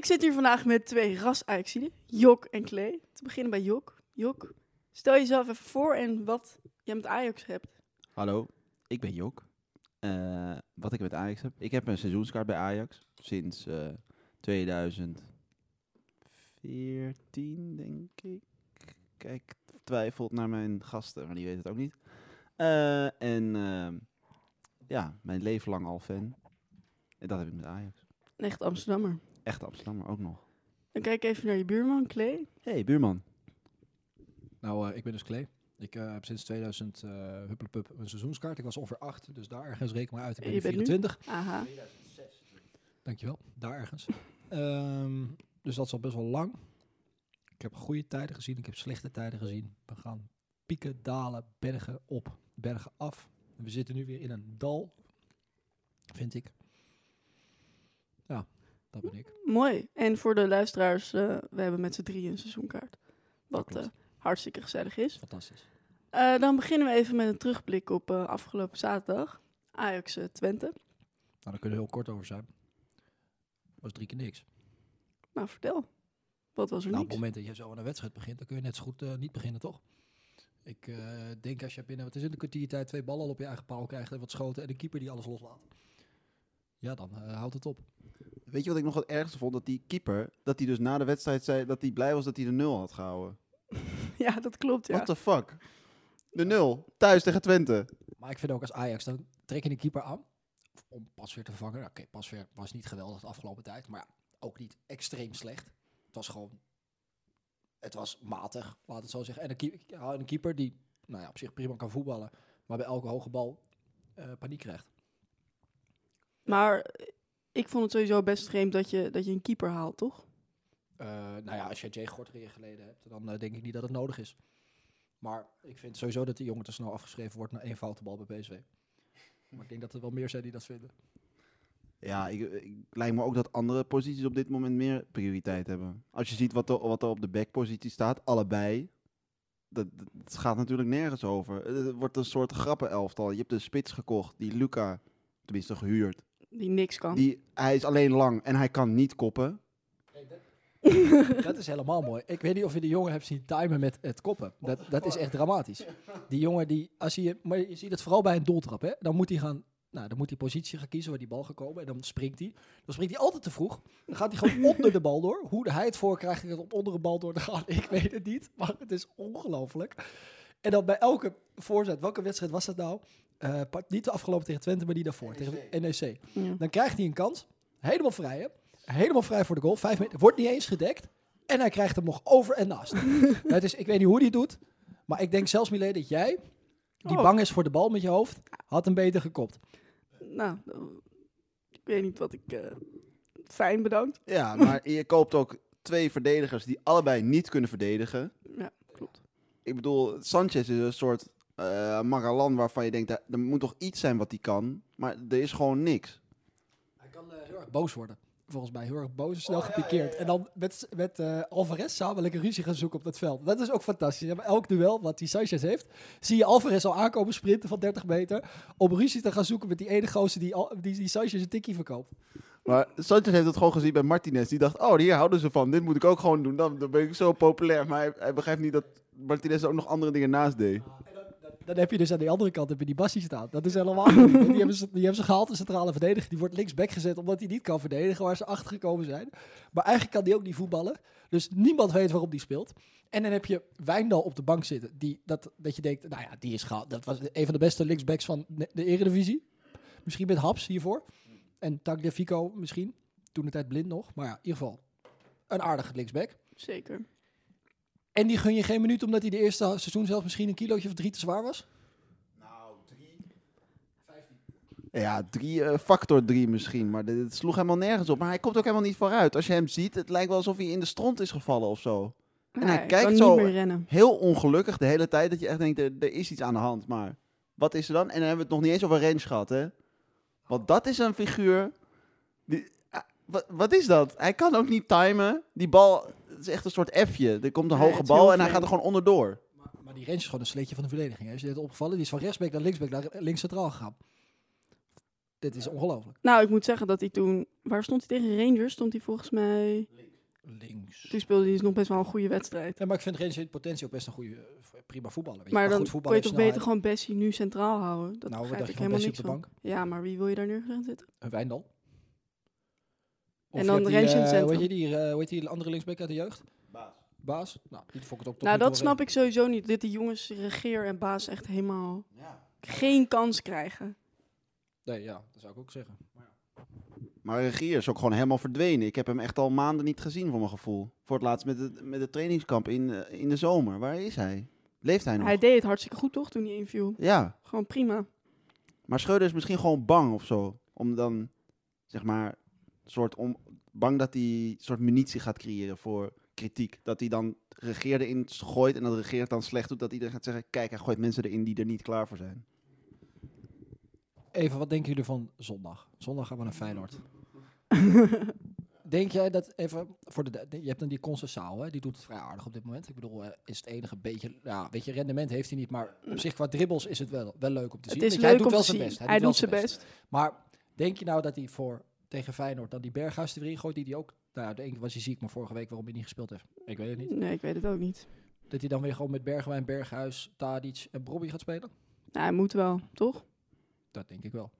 Ik zit hier vandaag met twee ras Jok en Klee. Te beginnen bij Jok. Jok, stel jezelf even voor en wat je met Ajax hebt. Hallo, ik ben Jok. Eh, wat ik met Ajax heb? Ik heb een seizoenskaart bij Ajax sinds eh 2014, denk ik. Kijk, twijfelt naar mijn gasten, maar die weten het ook niet. Eh, en ehm, ja, mijn leven lang al fan. En dat heb ik met Ajax. Echt Amsterdammer. Echt Amsterdammer ook nog. Dan kijk even naar je buurman, Klee. hey, buurman. Nou, eh, ik ben dus Klee. Ik eh, heb sinds 2000 eh Hupplepup een seizoenskaart. Ik was ongeveer 8, dus daar ergens reken maar uit. Ik ben En je nu bent nu? 24. Aha. Dankjewel, daar ergens. Ehm, dus dat is al best wel lang. Ik heb goede tijden gezien, ik heb slechte tijden gezien. We gaan pieken, dalen, bergen op, bergen af. En we zitten nu weer in een dal, vind ik. Ja, dat ben ik. Mooi. En voor de luisteraars, eh, we hebben met z'n drieën een seizoenkaart. Wat eh, hartstikke gezellig is. Fantastisch. Eh, dan beginnen we even met een terugblik op afgelopen zaterdag. Ajax Twente. Nou, daar kunnen we heel kort over zijn. Was drie keer niks. Nou, vertel. Wat was er Nou, op het moment dat je zo aan een wedstrijd begint, dan kun je net zo goed niet beginnen, toch? Ik denk als je binnen, wat is het, een kwartiertijd twee ballen al op je eigen paal krijgt en wat schoten en een keeper die alles loslaat. Ja, dan houdt het op. Weet je wat ik nog het ergste vond? Dat die keeper, dat hij dus na de wedstrijd zei dat hij blij was dat hij de nul had gehouden. Ja, dat klopt, ja. What the fuck? De nul, thuis tegen Twente. Maar ik vind ook als Ajax, dan trek je een keeper aan om Pasveer te vangen. Oké, Pasveer was niet geweldig de afgelopen tijd, maar ja, ook niet extreem slecht. Het was gewoon, het was matig, laat het zo zeggen. En een, keep- ja, een keeper die, nou ja, op zich prima kan voetballen, maar bij elke hoge bal eh, paniek krijgt. Maar ik vond het sowieso best vreemd dat je, dat je een keeper haalt, toch? Eh, nou ja, als je Jay Gorter in je geleden hebt, dan eh, denk ik niet dat het nodig is. Maar ik vind sowieso dat die jongen te snel afgeschreven wordt na één foute bal bij PSV. Maar ik denk dat er wel meer zijn die dat vinden. Ja, ik, ik lijkt me ook dat andere posities op dit moment meer prioriteit hebben. Als je ziet wat er, wat er op de backpositie staat, allebei. Dat, gaat natuurlijk nergens over. Het wordt een soort grappenelftal. Je hebt de spits gekocht, die Luca, tenminste gehuurd. Die niks kan. Die, hij is alleen lang en hij kan niet koppen. Dat is helemaal mooi. Ik weet niet of je die jongen hebt zien timen met het koppen. Dat, dat is echt dramatisch. Die jongen die, als je, maar je ziet het vooral bij een doeltrap, hè? Dan moet hij gaan, nou, dan moet hij positie gaan kiezen waar die bal gaat komen en dan springt hij. Dan springt hij altijd te vroeg. Dan gaat hij gewoon onder de bal door. Hoe hij het voor krijgt om onder de bal door te gaan, ik weet het niet. Maar het is ongelooflijk. En dan bij elke voorzet, welke wedstrijd was dat nou? Eh, niet de afgelopen tegen Twente, maar die daarvoor, tegen NEC. Ja. Dan krijgt hij een kans. Helemaal vrij, hè? Helemaal vrij voor de goal. Vijf meter. Wordt niet eens gedekt. En hij krijgt hem nog over en naast. het is, ik weet niet hoe hij het doet. Maar ik denk zelfs, Milé, dat jij, die Oh. bang is voor de bal met je hoofd, had hem beter gekopt. Nou, ik weet niet wat ik... eh, fijn, bedankt. Ja, maar je koopt ook twee verdedigers die allebei niet kunnen verdedigen. Ja, klopt. Ik bedoel, Sanchez is een soort eh Magalan waarvan je denkt, "Daar- er moet toch iets zijn wat hij kan. Maar er is gewoon niks. Hij kan eh, heel erg boos worden. Volgens mij heel erg boos en Oh, snel gepikeerd. En dan met, met eh, Alvarez samen lekker ruzie gaan zoeken op dat veld. Dat is ook fantastisch. Bij elk duel wat die Sanchez heeft, zie je Alvarez al aankomen sprinten van 30 meter. Om ruzie te gaan zoeken met die ene gozer die, Al- die, die Sanchez een tikkie verkoopt. Maar Sanchez heeft het gewoon gezien bij Martinez. Die dacht, oh, hier houden ze van. Dit moet ik ook gewoon doen. Dan, dan ben ik zo populair. Maar hij, hij begrijpt niet dat Martinez ook nog andere dingen naast deed. Dan, heb je dus aan de andere kant heb je die Bassi staan. Dat is helemaal niet. Die hebben, ze, die hebben ze gehaald, de centrale verdediger. Die wordt linksback gezet omdat hij niet kan verdedigen waar ze achter gekomen zijn. Maar eigenlijk kan die ook niet voetballen. Dus niemand weet waarom die speelt. En dan heb je Wijndal op de bank zitten. Die, dat, dat je denkt, nou ja, die is gehaald. Dat was een van de beste linksbacks van de, de Eredivisie. Misschien met Haps hiervoor. En Tagliafico misschien. Toen de tijd blind nog. Maar ja, in ieder geval een aardige linksback. Zeker. En die gun je geen minuut omdat hij de eerste seizoen zelf misschien een kilootje of drie te zwaar was. Nou, drie. Ja, drie, eh, factor drie misschien. Maar dit, het sloeg helemaal nergens op. Maar hij komt ook helemaal niet vooruit. Als je hem ziet, het lijkt wel alsof hij in de stront is gevallen of zo. En hij kijkt kan zo- niet meer rennen. Heel ongelukkig de hele tijd. Dat je echt denkt, er, er is iets aan de hand. Maar wat is er dan? En dan hebben we het nog niet eens over range gehad, hè? Want dat is een figuur... Die, ah, wat, wat is dat? Hij kan ook niet timen. Die bal, is echt een soort F'je. Er komt een hoge bal en hij gaat er gewoon onderdoor. Maar, maar die range is gewoon een sleetje van de verdediging. hè. Is je dit opgevallen? Die is van rechtsback naar linksback naar links centraal gegaan. Dit is ongelooflijk. Nou, ik moet zeggen dat hij toen... Waar stond hij tegen Rangers? Stond hij volgens mij... Links. Toen speelde hij dus nog best wel een goede wedstrijd. Ja, maar ik vind Rangers in potentie ook best een goede, eh, prima voetballer. Weet je. Maar dan goed voetballen je toch beter gewoon Bessie nu centraal houden? Dat Nou, begrijp ik je van helemaal Bessie op de van. bank? Ja, maar wie wil je daar neer gaan zitten? Een Wijndal. Of En je dan hebt die, Rens in het eh, centrum. Hoe heet die, eh, hoe heet die andere linksback uit de jeugd? Baas. Baas? Nou, die vond ik het ook Nou, dat snap ik sowieso niet. Dat die jongens regeer en baas echt helemaal Ja. geen kans krijgen. Nee, ja, dat zou ik ook zeggen. Maar Regier is ook gewoon helemaal verdwenen. Ik heb hem echt al maanden niet gezien, voor mijn gevoel. Voor het laatst met het, met het trainingskamp in, eh, in de zomer. Waar is hij? Leeft hij nog? Hij deed het hartstikke goed, toch, toen hij inviel? Ja, Gewoon prima. maar Schreuder is misschien gewoon bang of zo. Om dan, zeg maar, soort om, bang dat hij een soort munitie gaat creëren voor kritiek. Dat hij dan regeerde in gooit en dat de regeer het dan slecht doet. Dat iedereen gaat zeggen, kijk, hij gooit mensen erin die er niet klaar voor zijn. Even, wat denken jullie van zondag? Zondag gaan we naar Feyenoord. Denk jij dat even voor de je hebt dan die Concessaal, hè? Die doet het vrij aardig op dit moment. Ik bedoel, eh, is het enige beetje, ja, weet je, rendement heeft hij niet, maar op zich qua dribbles is het wel, wel leuk om te zien. Het is hij doet om wel zijn best. Hij wel doet zijn best. Maar denk je nou dat hij voor tegen Feyenoord dan die Berghuis erin gooit, die die ook, nou ja, de ene keer was hij ziek, maar vorige week waarom hij niet gespeeld heeft, ik weet het niet. Nee, ik weet het ook niet. Dat hij dan weer gewoon met Bergwijn, Berghuis, Tadic en Brobby gaat spelen? Nou, hij moet wel, toch? Dat denk ik wel.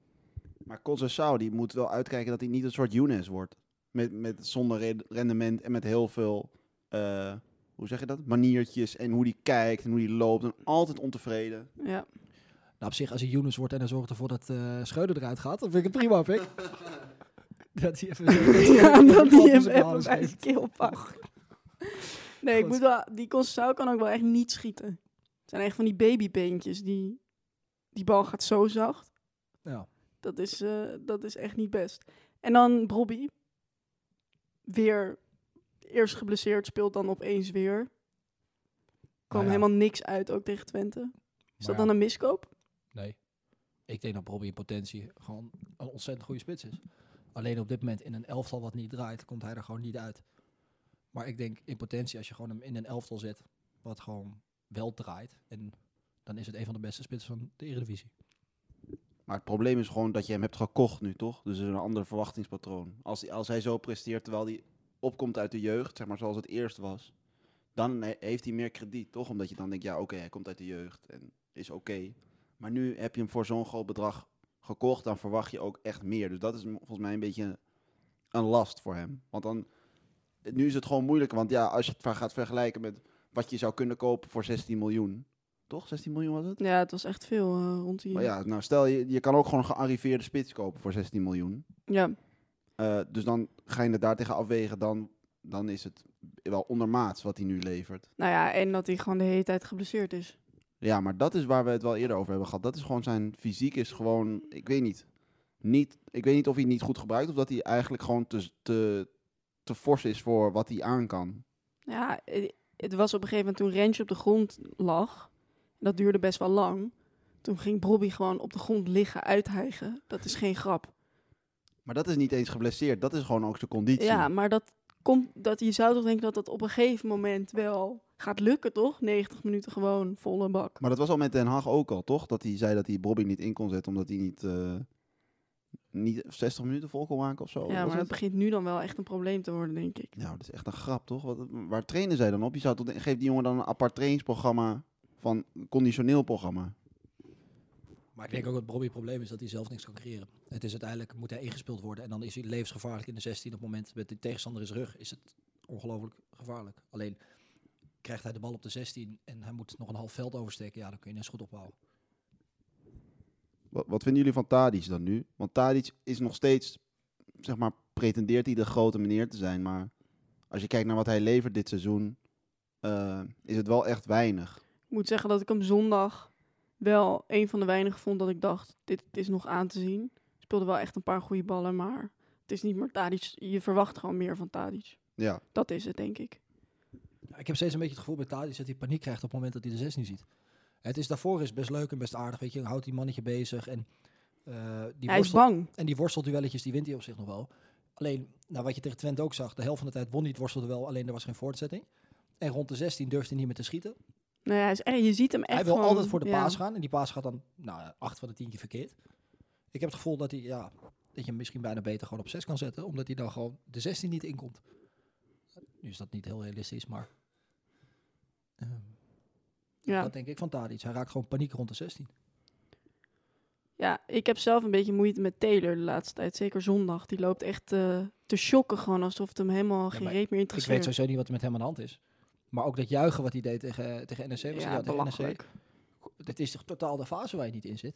Maar Conceição, die moet wel uitkijken dat hij niet een soort Younes wordt. Met, met zonder re- rendement en met heel veel, eh, hoe zeg je dat? Maniertjes en hoe die kijkt en hoe die loopt. En altijd ontevreden. Ja. Nou, op zich, als hij Younes wordt en hij zorgt ervoor dat eh Schreuder eruit gaat, dan vind ik het prima, pik. dat hij even... ja, dat hij hem even bij zijn keel pakt. Nee, ik moet wel... Die Conceição kan ook wel echt niet schieten. Het zijn echt van die babybeentjes. Die, die bal gaat zo zacht. Ja. Dat is, eh, dat is echt niet best. En dan Brobby. Weer eerst geblesseerd, speelt dan opeens weer. Kwam ja. helemaal niks uit, ook tegen Twente. Is Maar dat dan een miskoop? Nee. Ik denk dat Bobby in potentie gewoon een ontzettend goede spits is. Alleen op dit moment in een elftal wat niet draait, komt hij er gewoon niet uit. Maar ik denk in potentie, als je gewoon hem in een elftal zet, wat gewoon wel draait, en dan is het een van de beste spitsen van de Eredivisie. Maar het probleem is gewoon dat je hem hebt gekocht nu, toch? Dus er is een ander verwachtingspatroon. Als, als hij zo presteert terwijl hij opkomt uit de jeugd, zeg maar zoals het eerst was, dan he- heeft hij meer krediet, toch? Omdat je dan denkt, ja oké, hij komt uit de jeugd en is oké. Maar nu heb je hem voor zo'n groot bedrag gekocht, dan verwacht je ook echt meer. Dus dat is volgens mij een beetje een last voor hem. Want dan, nu is het gewoon moeilijk, want ja, als je het gaat vergelijken met wat je zou kunnen kopen voor 16 miljoen, toch? 16 miljoen was het? Ja, het was echt veel eh, rond die... Maar ja, nou stel je, je kan ook gewoon een gearriveerde spits kopen voor 16 miljoen. ja. Eh, dus dan ga je het daar tegen afwegen, dan, dan is het wel ondermaats wat hij nu levert. Nou ja, en dat hij gewoon de hele tijd geblesseerd is. Ja, maar dat is waar we het wel eerder over hebben gehad. Dat is gewoon zijn fysiek is gewoon, ik weet niet. niet ik weet niet of hij het niet goed gebruikt of dat hij eigenlijk gewoon te, te, te fors is voor wat hij aan kan. Ja, het was op een gegeven moment toen Rensje op de grond lag. Dat duurde best wel lang. Toen ging Brobby gewoon op de grond liggen, uithijgen. Dat is geen grap. Maar dat is niet eens geblesseerd, dat is gewoon ook zijn conditie. Ja, maar dat komt, dat, je zou toch denken dat dat op een gegeven moment wel gaat lukken, toch? 90 minuten gewoon volle bak. Maar dat was al met Den Haag ook al, toch? Dat hij zei dat hij Bobby niet in kon zetten omdat hij niet, eh, niet 60 minuten vol kon maken of zo. ja, Was maar het? dat begint nu dan wel echt een probleem te worden, denk ik. Nou, dat is echt een grap, toch? Wat, waar trainen zij dan op? Je zou toch geef die jongen dan een apart trainingsprogramma van een conditioneel programma. Maar ik denk ook dat Bobby het probleem is dat hij zelf niks kan creëren. Het is uiteindelijk, moet hij ingespeeld worden en dan is hij levensgevaarlijk in de 16. Op het moment met de tegenstander in zijn rug is het ongelooflijk gevaarlijk. Alleen krijgt hij de bal op de 16 en hij moet nog een half veld oversteken, ja, dan kun je net zo goed opbouwen. Wat, wat vinden jullie van Tadic dan nu? Want Tadic is nog steeds, zeg maar, pretendeert hij de grote meneer te zijn. Maar als je kijkt naar wat hij levert dit seizoen, eh, is het wel echt weinig. Ik moet zeggen dat ik hem zondag wel een van de weinigen vond dat ik dacht, dit is nog aan te zien. Speelde wel echt een paar goede ballen, maar het is niet meer Tadic. Je verwacht gewoon meer van Tadic. Ja, Dat is het, denk ik. Ja, ik heb steeds een beetje het gevoel bij Tadic dat hij paniek krijgt op het moment dat hij de 16 ziet. Het is daarvoor is best leuk en best aardig, weet je, dan houdt die mannetje bezig en eh, die hij is bang. En die worstelduelletjes, die wint hij op zich nog wel. Alleen, nou, wat je tegen Twente ook zag, de helft van de tijd won hij het worstelduel, alleen er was geen voortzetting. En rond de 16 durfde hij niet meer te schieten. Nou ja, hij is, je ziet hem echt hij wil gewoon- altijd voor de ja. paas gaan en die paas gaat dan, nou, acht van de tien keer verkeerd. Ik heb het gevoel dat hij, ja, dat je hem misschien bijna beter gewoon op 6 kan zetten, omdat hij dan gewoon de 16 niet inkomt. Nu is dat niet heel realistisch, maar ehm, Ja. dat denk ik van Tadic. Hij raakt gewoon paniek rond de 16. Ja, ik heb zelf een beetje moeite met Taylor de laatste tijd. Zeker zondag. Die loopt echt eh, te shocken gewoon alsof het hem helemaal geen reet meer Ik weet interesseert. sowieso niet wat er met hem aan de hand is. Maar ook dat juichen wat hij deed tegen, tegen NEC, was ja, ja, tegen NEC. belachelijk. Dit is toch totaal de fase waar je niet in zit.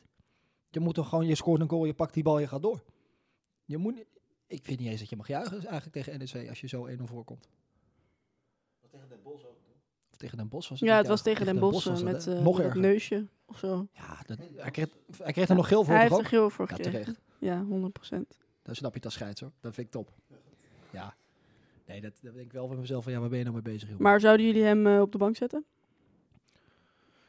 Je moet toch gewoon, je scoort een goal, je pakt die bal, je gaat door. Je moet ik vind niet eens dat je mag juichen eigenlijk tegen NEC als je zo 1-0 voorkomt. Of tegen Den Bosch was het Ja, het was tegen Den Bosch was eh, dat, met, hè? eh, Nog met dat erger. neusje of zo. Ja, dat, hij, kreeg, hij kreeg er nog geel voor, Hij heeft er ook? geel voor Ja, gekregen. terecht. Ja, 100%. Dan snap je het als scheids hoor. Dat vind ik top. Ja. Nee, dat, dat denk ik wel van mezelf van ja, waar ben je nou mee bezig? Maar zouden jullie hem eh, op de bank zetten?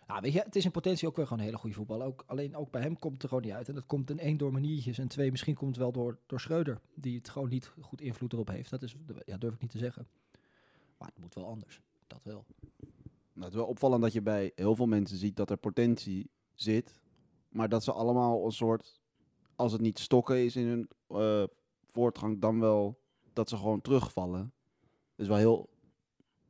Ja, weet je, het is in potentie ook weer gewoon een hele goede voetbal. Ook, alleen ook bij hem komt het er gewoon niet uit. En dat komt een één door maniertjes en twee misschien komt het wel door, door Schreuder. Die het gewoon niet goed invloed erop heeft. Dat is, ja, durf ik niet te zeggen. Maar het moet wel anders. Dat wel. Nou, het is wel opvallend dat je bij heel veel mensen ziet dat er potentie zit. Maar dat ze allemaal een soort, als het niet stokken is in hun eh, voortgang, dan wel dat ze gewoon terugvallen. Het is wel heel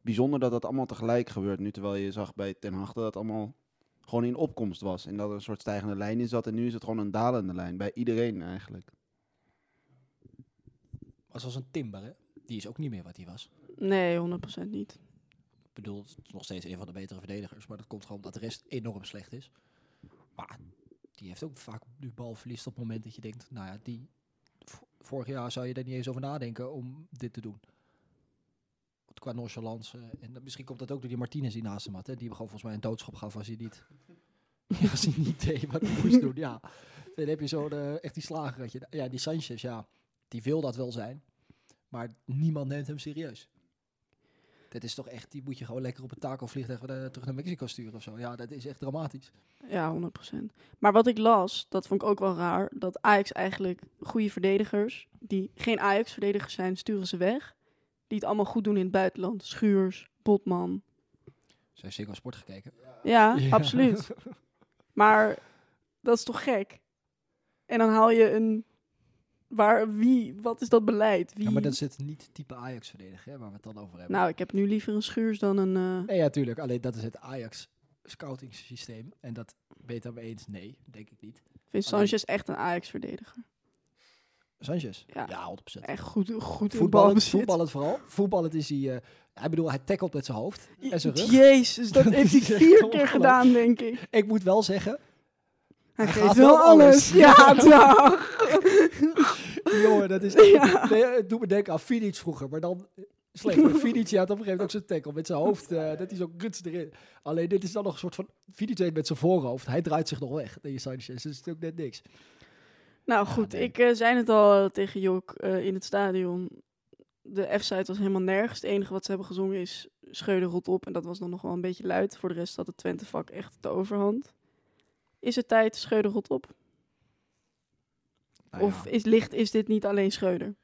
bijzonder dat dat allemaal tegelijk gebeurt nu. Terwijl je zag bij Ten Hag dat het allemaal gewoon in opkomst was. En dat er een soort stijgende lijn in zat. En nu is het gewoon een dalende lijn. Bij iedereen eigenlijk. Maar zoals een Timber, hè? Die is ook niet meer wat hij was. Nee, 100% niet. Ik bedoel, het is nog steeds een van de betere verdedigers. Maar dat komt gewoon omdat de rest enorm slecht is. Maar die heeft ook vaak nu balverlies op het moment dat je denkt... Nou ja, die... Vorig jaar zou je er niet eens over nadenken om dit te doen. Qua nonchalance. En dat- misschien komt dat ook door die Martinez die naast hem had. Hè? Die gewoon volgens mij een doodschop gaf als hij niet... Als hij niet deed wat hij moest doen. Ja, dan heb je zo de, echt die slager. Ja, die Sanchez, ja, die wil dat wel zijn. Maar niemand neemt hem serieus. Dat is toch echt, die moet je gewoon lekker op het taco vliegtuig eh, terug naar Mexico sturen of zo. Ja, dat is echt dramatisch. Ja, 100%. Maar wat ik las, dat vond ik ook wel raar, dat Ajax eigenlijk goede verdedigers, die geen Ajax-verdedigers zijn, sturen ze weg. Die het allemaal goed doen in het buitenland. Schuurs, Botman. Ze heeft zeker wel sport gekeken. Ja, Ja. absoluut. Maar dat is toch gek? En dan haal je een... Waar, wie, wat is dat beleid? Wie? Ja, maar dat is het niet type Ajax verdedigen, hè, waar we het dan over hebben. Nou, ik heb nu liever een Schuurs dan een... eh, nee, ja, tuurlijk. Alleen dat is het Ajax scouting systeem. En dat het daarmee eens? Nee, denk ik niet. Ik vind Sanchez echt een Ajax-verdediger. Sanchez? Ja. Ja, 100%. Echt goed, goed Voetballend, voetballend vooral. Voetballend is hij... eh hij bedoel, hij tackelt met zijn hoofd en zijn rug. Jezus, dat heeft hij vier keer gedaan, denk ik. Ik moet wel zeggen, Hij, Hij geeft gaat wel alles. alles. Ja, dag. jongen, dat is... Ja. Nee, het doet me denken aan Vidic vroeger, maar dan slecht. Vidic had op een gegeven moment ook zijn tackle met zijn hoofd, eh, dat hij zo guts erin. Alleen dit is dan nog een soort van... Deed met zijn voorhoofd, hij draait zich nog weg tegen Sanchez, dus het is ook net niks. Nou Ja, goed, nee. ik eh, zei het al eh, tegen Jok eh, in het stadion. De F-site was helemaal nergens. Het enige wat ze hebben gezongen is Scheuder rot op. En dat was dan nog wel een beetje luid. Voor de rest had het Twente-vak echt de overhand. Is het tijd Scheuder rot op? Nou of is, licht, is dit niet alleen Scheuder?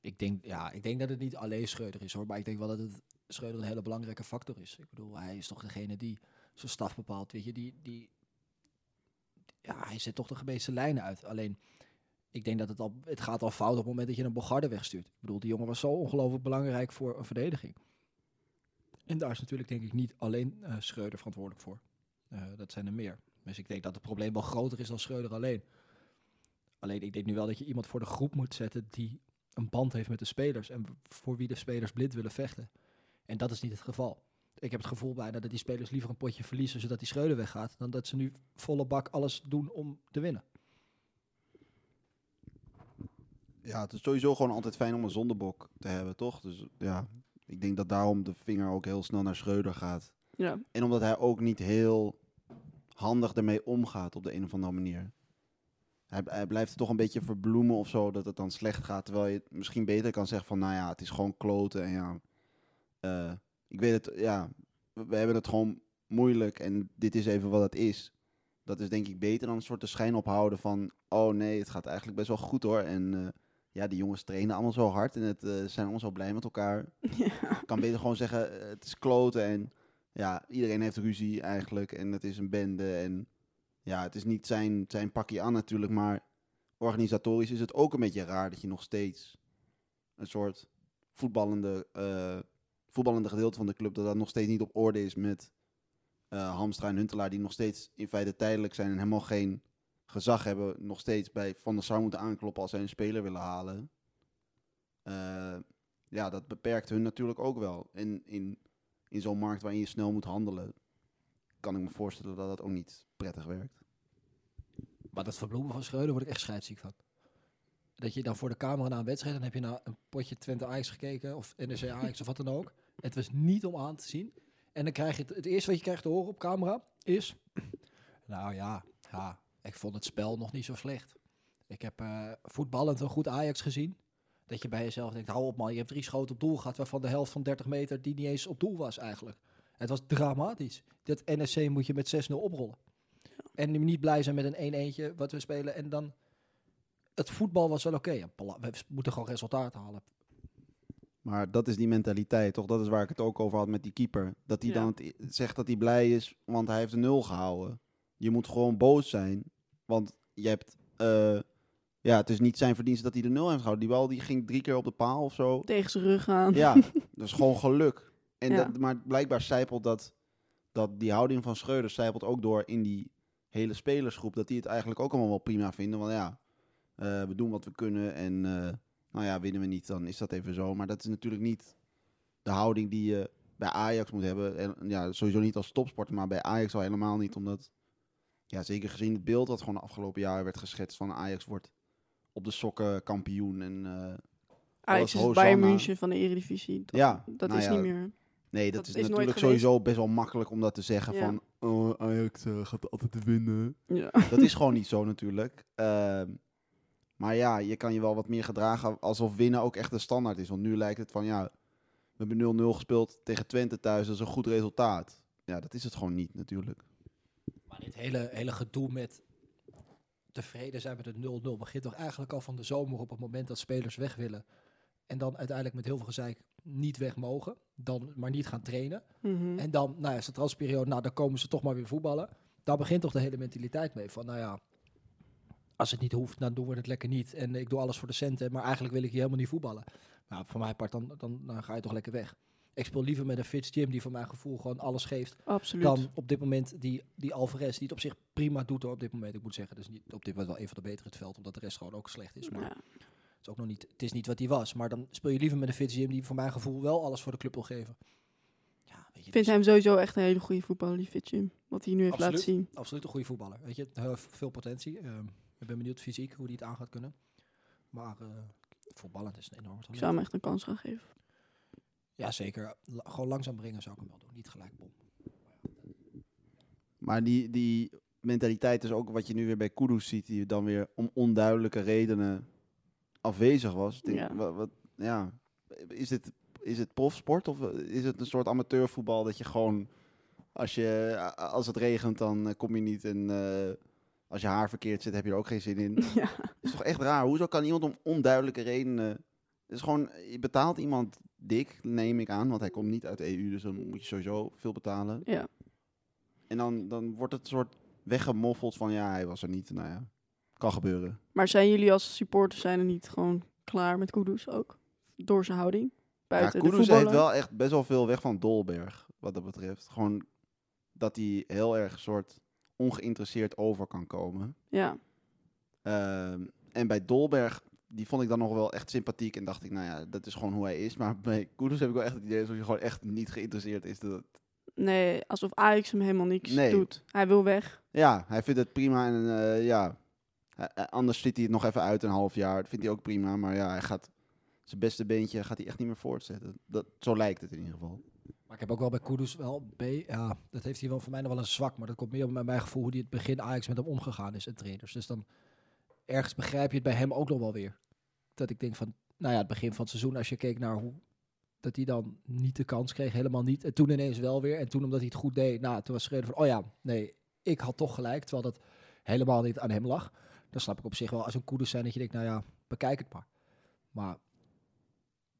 ik, denk, ja, ik denk dat het niet alleen Schreuder is hoor, maar ik denk wel dat het Schreuder een hele belangrijke factor is. Ik bedoel, hij is toch degene die zijn staf bepaalt, weet je, die... die ja, hij zet toch de gemeeste lijnen uit. Alleen, ik denk dat het al, het gaat al fout op het moment dat je een Bogarde wegstuurt. Ik bedoel, die jongen was zo ongelooflijk belangrijk voor een verdediging. En daar is natuurlijk denk ik niet alleen eh Schreuder verantwoordelijk voor. Eh, dat zijn er meer. Dus ik denk dat het probleem wel groter is dan Schreuder alleen. Alleen ik denk nu wel dat je iemand voor de groep moet zetten die een band heeft met de spelers. En voor wie de spelers blind willen vechten. En dat is niet het geval. Ik heb het gevoel bijna dat die spelers liever een potje verliezen zodat die Schreuder weggaat. Dan dat ze nu volle bak alles doen om te winnen. Ja, het is sowieso gewoon altijd fijn om een zondebok te hebben, toch? Dus ja, ik denk dat daarom de vinger ook heel snel naar Schreuder gaat. Ja. En omdat hij ook niet heel handig ermee omgaat op de een of andere manier. Hij, hij blijft toch een beetje verbloemen of zo, dat het dan slecht gaat. Terwijl je misschien beter kan zeggen van, nou ja, het is gewoon kloten. En ja, eh, ik weet het, ja, we, hebben het gewoon moeilijk en dit is even wat het is. Dat is denk ik beter dan een soort de schijn ophouden van, oh nee, het gaat eigenlijk best wel goed hoor. En eh, ja, die jongens trainen allemaal zo hard en het, eh, zijn allemaal zo blij met elkaar. ja. kan beter gewoon zeggen, het is kloten en ja, iedereen heeft ruzie eigenlijk en het is een bende en ja, het is niet zijn, zijn pakje aan natuurlijk, maar organisatorisch is het ook een beetje raar dat je nog steeds een soort voetballende, eh, voetballende gedeelte van de club, dat dat nog steeds niet op orde is met eh Hamstra en Huntelaar, die nog steeds in feite tijdelijk zijn en helemaal geen gezag hebben, nog steeds bij Van der Sar moeten aankloppen als zij een speler willen halen. Eh, ja, dat beperkt hun natuurlijk ook wel. En in, in zo'n markt waarin je snel moet handelen, kan ik me voorstellen dat dat ook niet prettig werkt. Maar dat verbloemen van Schreuder word ik echt scheidsziek van. Dat je dan voor de camera na een wedstrijd, dan heb je naar een potje Twente Ajax gekeken, of NEC Ajax of wat dan ook. Het was niet om aan te zien. En dan krijg je het, het eerste wat je krijgt te horen op camera is, nou ja, ja, ik vond het spel nog niet zo slecht. Ik heb eh, voetballend een goed Ajax gezien. Dat je bij jezelf denkt, hou op man, je hebt drie schoten op doel gehad, waarvan de helft van 30 meter die niet eens op doel was eigenlijk. Het was dramatisch. Dat NSC moet je met 6-0 oprollen. En niet blij zijn met een 1 eentje wat we spelen. En dan, het voetbal was wel oké. Ja, we moeten gewoon resultaten halen. Maar dat is die mentaliteit, toch? Dat is waar ik het ook over had met die keeper. Dat hij Ja. dan zegt dat hij blij is, want hij heeft de nul gehouden. Je moet gewoon boos zijn, want je hebt... eh, ja, het is niet zijn verdienste dat hij de nul heeft gehouden. Die bal die ging drie keer op de paal of zo. Tegen zijn rug aan. Ja, dat is gewoon geluk. En Ja. dat, maar blijkbaar zijpelt dat, dat die houding van Schreuder zijpelt ook door in die hele spelersgroep. Dat die het eigenlijk ook allemaal wel prima vinden. Want ja, eh, we doen wat we kunnen en eh, nou ja, winnen we niet, dan is dat even zo. Maar dat is natuurlijk niet de houding die je bij Ajax moet hebben. En ja, sowieso niet als topsporter, maar bij Ajax al helemaal niet. Omdat, ja, zeker gezien het beeld dat gewoon de afgelopen jaren werd geschetst van Ajax wordt op de sokken kampioen. En eh, Ajax is Bayern München van de Eredivisie. Dat, ja, dat nou is ja, niet meer. Nee, dat, Dat is, natuurlijk sowieso best wel makkelijk om dat te zeggen Ja. van oh, Ajax eh, gaat altijd winnen. Ja. Dat is gewoon niet zo natuurlijk. Ehm, maar ja, je kan je wel wat meer gedragen alsof winnen ook echt de standaard is. Want nu lijkt het van ja, we hebben 0-0 gespeeld tegen Twente thuis, dat is een goed resultaat. Ja, dat is het gewoon niet natuurlijk. Maar dit hele, hele gedoe met tevreden zijn met het 0-0 begint toch eigenlijk al van de zomer op het moment dat spelers weg willen. En dan uiteindelijk met heel veel gezeik niet weg mogen. Dan maar niet gaan trainen. Mhm. En dan, nou ja, is de transperiode, nou dan komen ze toch maar weer voetballen. Daar begint toch de hele mentaliteit mee. Van nou ja, als het niet hoeft, dan doen we het lekker niet. En ik doe alles voor de centen, maar eigenlijk wil ik hier helemaal niet voetballen. Nou, voor mijn part, dan, dan, dan ga je toch lekker weg. Ik speel liever met een Fitz Jim die voor mijn gevoel gewoon alles geeft. Absoluut. Dan op dit moment die, die Alvarez, die het op zich prima doet hoor, op dit moment. Ik moet zeggen, dus niet op dit moment wel een van de betere het veld, omdat de rest gewoon ook slecht is. Maar Ja. het is ook nog niet, het is niet wat hij was. Maar dan speel je liever met een Fitz Jim die voor mijn gevoel wel alles voor de club wil geven. Ja, weet je, Ik vind hem sowieso echt een hele goede voetballer, die Fitchim. Wat hij nu heeft Absoluut. laten zien. absoluut een goede voetballer. Weet je, heel veel potentie. Ehm, ik ben benieuwd fysiek hoe hij het aan gaat kunnen. Maar eh voetballend is een enorm Ik talent. zou hem echt een kans gaan geven. Ja, zeker. La- gewoon langzaam brengen zou ik hem wel doen. Niet gelijk bom. Maar die, die mentaliteit is ook wat je nu weer bij Kudus ziet, die dan weer om onduidelijke redenen afwezig was. Ik denk, Ja. Wat, wat, ja. Is, dit, is het profsport of is het een soort amateurvoetbal dat je gewoon, als, je, als het regent, dan eh, kom je niet en eh, als je haar verkeerd zit, heb je er ook geen zin in. Ja. is toch echt raar? Hoezo kan iemand om onduidelijke redenen... Het is gewoon, je betaalt iemand dik, neem ik aan, want hij komt niet uit de EU, dus dan moet je sowieso veel betalen. ja. En dan, dan wordt het een soort weggemoffeld van ja, hij was er niet. Nou ja, kan gebeuren. Maar zijn jullie als supporters zijn er niet gewoon klaar met Kudus ook? Door zijn houding? Ja, Buiten de Kudus heeft wel echt best wel veel weg van Dolberg, wat dat betreft. Gewoon dat hij heel erg soort ongeïnteresseerd over kan komen. Ja. Ehm, en bij Dolberg, die vond ik dan nog wel echt sympathiek. En dacht ik, nou ja, dat is gewoon hoe hij is. Maar bij Kudus heb ik wel echt het idee dat hij gewoon echt niet geïnteresseerd is. Dat, Nee, alsof Ajax hem helemaal niks Nee. doet. Hij wil weg. ja, hij vindt het prima. En eh, ja, hij- anders zit hij het nog even uit een half jaar. Dat vindt hij ook prima. Maar ja, hij gaat zijn beste beentje gaat hij echt niet meer voortzetten. Dat, zo lijkt het in ieder geval. Maar ik heb ook wel bij Kudus wel B. Ja, dat heeft hij wel voor mij nog wel een zwak. Maar dat komt meer op mijn gevoel hoe hij het begin Ajax met hem omgegaan is en trainers. Dus dan ergens begrijp je het bij hem ook nog wel weer. Dat ik denk van, nou ja, het begin van het seizoen, als je keek naar hoe dat hij dan niet de kans kreeg, helemaal niet. En toen ineens wel weer. En toen omdat hij het goed deed, nou, toen was Schreuder van, oh ja, nee, ik had toch gelijk. Terwijl dat helemaal niet aan hem lag. Dan snap ik op zich wel als een Kudus zijn dat je denkt, nou ja, bekijk het maar. Maar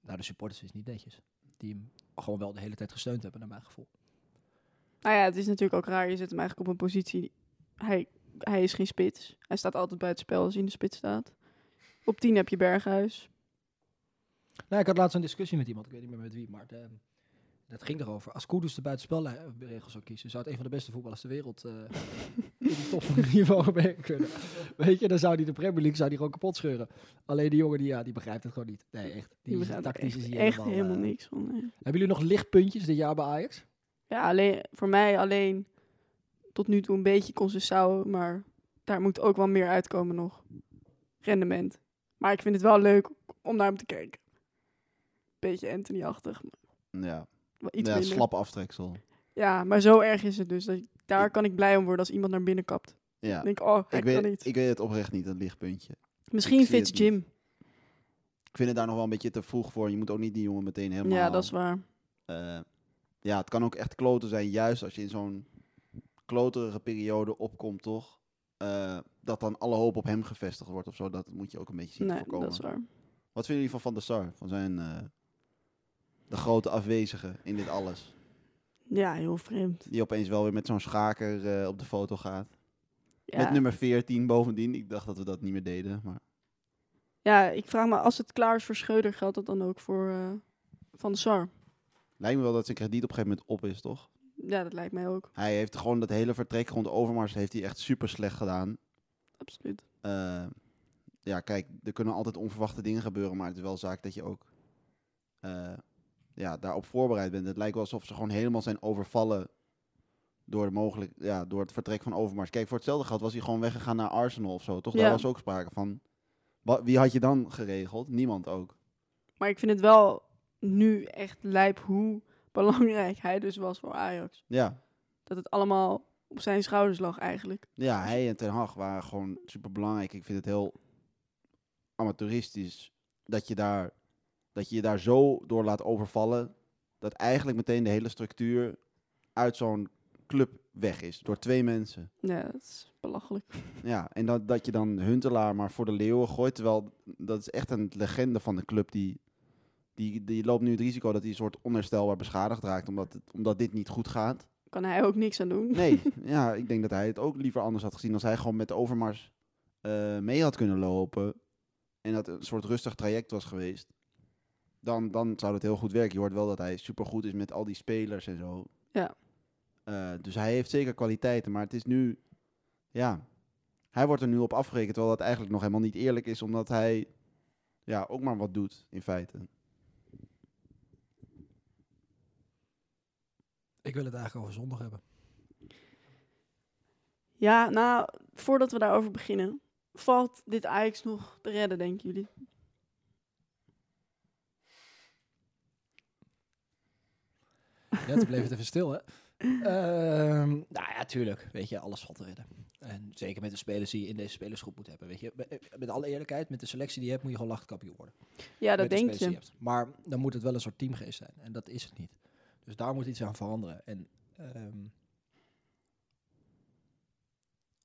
nou, de supporters is niet netjes. Die hem gewoon wel de hele tijd gesteund hebben, naar mijn gevoel. Nou ja, het is natuurlijk ook raar. Je zet hem eigenlijk op een positie. Hij hij is geen spits. Hij staat altijd bij het spel als hij in de spits staat. Op 10 heb je Berghuis. Nou, ik had laatst een discussie met iemand, ik weet niet meer met wie, maar de, dat ging erover. Als Kudus de buitenspelregels zou kiezen, zou het een van de beste voetballers ter wereld eh in die topniveau mee kunnen. Weet je, dan zou hij de Premier League zou die gewoon kapot scheuren. Alleen die jongen, die, ja, die begrijpt het gewoon niet. Nee, echt. Die, Die tactisch is echt, hier echt helemaal, helemaal eh, niks van. nee. Hebben jullie nog lichtpuntjes dit jaar bij Ajax? Ja, alleen, voor mij alleen tot nu toe een beetje Concessao, maar daar moet ook wel meer uitkomen nog. Rendement. Maar ik vind het wel leuk om naar hem te kijken. Beetje Anthony-achtig, Ja, iets ja slap aftreksel. Ja, maar zo erg is het dus. Dat, daar kan ik blij om worden als iemand naar binnen kapt. Ja. Dan denk ik, oh, Ik weet, niet. ik weet het oprecht niet, een lichtpuntje. Misschien Fitz. Jim. Ik vind het daar nog wel een beetje te vroeg voor. Je moet ook niet die jongen meteen helemaal... Ja, dat is waar. eh, ja, het kan ook echt kloten zijn, juist als je in zo'n kloterige periode opkomt, toch? Eh, dat dan alle hoop op hem gevestigd wordt of zo. Dat moet je ook een beetje zien te Nee, voorkomen. dat is waar. Wat vinden jullie van Van der Sar? Van zijn... eh, de grote afwezige in dit alles. Ja, heel vreemd. Die opeens wel weer met zo'n schaker eh, op de foto gaat. Ja. Met nummer 14 bovendien. Ik dacht dat we dat niet meer deden. Maar ja, ik vraag me, als het klaar is voor Schreuder, geldt dat dan ook voor Van de Sar? lijkt me wel dat zijn krediet op een gegeven moment op is, toch? Ja, dat lijkt mij ook. Hij heeft gewoon dat hele vertrek rond Overmars heeft hij echt super slecht gedaan. Absoluut. Eh, ja, kijk, er kunnen altijd onverwachte dingen gebeuren, maar het is wel zaak dat je ook eh, ja, daarop voorbereid bent. Het lijkt wel alsof ze gewoon helemaal zijn overvallen door, de mogelijk, ja, door het vertrek van Overmars. Kijk, voor hetzelfde geld was hij gewoon weggegaan naar Arsenal of zo, toch? Daar was ook sprake van. Wa- wie had je dan geregeld? Niemand ook. Maar ik vind het wel nu echt lijp hoe belangrijk hij dus was voor Ajax. Ja, Dat het allemaal op zijn schouders lag eigenlijk. ja hij en Ten Hag waren gewoon super belangrijk. Ik vind het heel amateuristisch dat je, daar, dat je je daar zo door laat overvallen. Dat eigenlijk meteen de hele structuur uit zo'n club weg is. Door twee mensen. Ja, dat is belachelijk. Ja, en dat, dat je dan Huntelaar maar voor de leeuwen gooit. Terwijl dat is echt een legende van de club. Die, die, die loopt nu het risico dat hij een soort onherstelbaar beschadigd raakt. Omdat, het, omdat dit niet goed gaat. Kan hij ook niks aan doen. Nee, ja, ik denk dat hij het ook liever anders had gezien. Als hij gewoon met de Overmars eh, mee had kunnen lopen. En dat een soort rustig traject was geweest. Dan, dan zou het heel goed werken. Je hoort wel dat hij supergoed is met al die spelers en zo. Ja. Eh, dus hij heeft zeker kwaliteiten. Maar het is nu... Ja, hij wordt er nu op afgerekend. Terwijl dat eigenlijk nog helemaal niet eerlijk is. Omdat hij ja, ook maar wat doet, in feite. Ik wil het eigenlijk over zondag hebben. Ja, nou, voordat we daarover beginnen. Valt dit Ajax nog te redden, denken jullie? Ja, toen bleef het even stil, hè? Ehm, nou ja, tuurlijk. Weet je, alles valt te redden. En zeker met de spelers die je in deze spelersgroep moet hebben. Weet je, met, met alle eerlijkheid, met de selectie die je hebt, moet je gewoon lachtkampioen worden. Ja, dat met de denk die je. hebt. Maar dan moet het wel een soort teamgeest zijn. En dat is het niet. Dus daar moet iets aan veranderen. En ehm,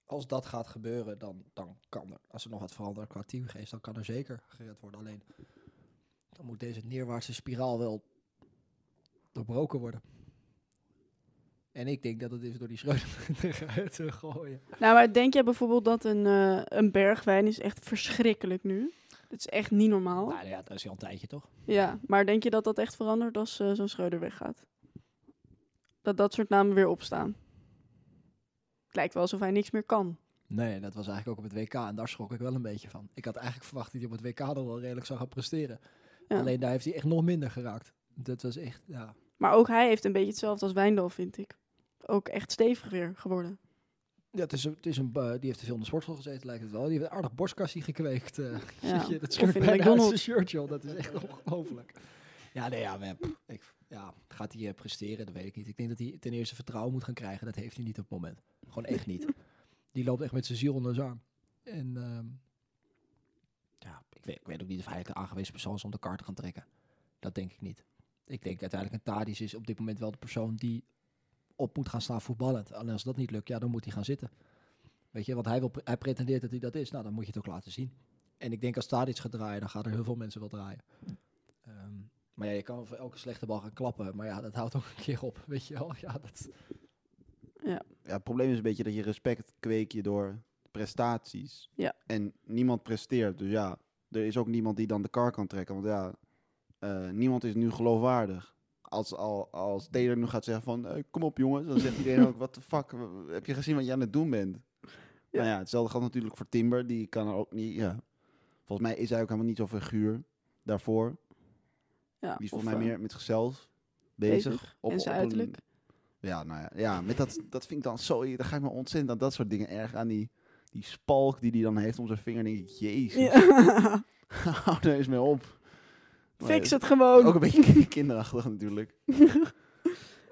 als dat gaat gebeuren, dan, dan kan er, als er nog wat verandert qua teamgeest, dan kan er zeker gered worden. Alleen, dan moet deze neerwaartse spiraal wel doorbroken worden. En ik denk dat het is door die Schreuder te gooien. Nou, maar denk jij bijvoorbeeld dat een, eh, een bergwijn is echt verschrikkelijk nu? Het is echt niet normaal. Nou ja, dat is al een tijdje toch? Ja, maar denk je dat dat echt verandert als eh, zo'n Schreuder weggaat? Dat dat soort namen weer opstaan? Het lijkt wel alsof hij niks meer kan. Nee, dat was eigenlijk ook op het WK en daar schrok ik wel een beetje van. Ik had eigenlijk verwacht dat hij op het WK nog wel redelijk zou gaan presteren. Ja. Alleen daar heeft hij echt nog minder geraakt. Dat was echt, ja. Maar ook hij heeft een beetje hetzelfde als Wijndal, vind ik. Ook echt stevig weer geworden. ja het is een, het is een, die heeft te veel in de sportschool gezeten, lijkt het wel. Die heeft een aardig borstkastje gekweekt. eh Ja, dat scheurt bijna uit zijn McDonald's. shirt, joh. Dat is echt ongelooflijk. Ja, nee, ja, pff, ik, ja, gaat hij eh, presteren? Dat weet ik niet. Ik denk dat hij ten eerste vertrouwen moet gaan krijgen. Dat heeft hij niet op het moment. Gewoon echt niet. Die loopt echt met zijn ziel onder zijn arm. En ehm, ja, ik weet, ik weet ook niet of hij de aangewezen persoon is om de kaart te gaan trekken. Dat denk ik niet. Ik denk uiteindelijk een Tadis is op dit moment wel de persoon die op moet gaan staan voetballend. En als dat niet lukt, ja, dan moet hij gaan zitten. Weet je, want hij, wil, hij pretendeert dat hij dat is. Nou, dan moet je het ook laten zien. En ik denk als Tadic gaat draaien, dan gaan er heel veel mensen wel draaien. Ehm, maar ja, je kan voor elke slechte bal gaan klappen. Maar ja, dat houdt ook een keer op. Weet je wel? Ja, dat, Ja. ja. Het probleem is een beetje dat je respect kweek je door prestaties. Ja. En niemand presteert. Dus ja, er is ook niemand die dan de kar kan trekken. Want ja, eh, niemand is nu geloofwaardig. Als, al, als Taylor nu gaat zeggen van, eh, kom op jongens, dan zegt iedereen ook, wat de fuck, heb je gezien wat je aan het doen bent? Ja. Nou ja, hetzelfde geldt natuurlijk voor Timber, die kan er ook niet, ja. Volgens mij is hij ook helemaal niet zo figuur daarvoor. Ja, Die is volgens mij eh, meer met zichzelf bezig. bezig. Op, en zijn op een- uiterlijk. ja, nou ja, ja met dat, dat vind ik dan zo... Daar ga ik me ontzettend aan dat soort dingen erg aan. Die, die spalk die hij dan heeft om zijn vinger. denk ik, jezus, Ja. hou er eens mee op. Maar Fix het gewoon. Ook een beetje kinderachtig natuurlijk.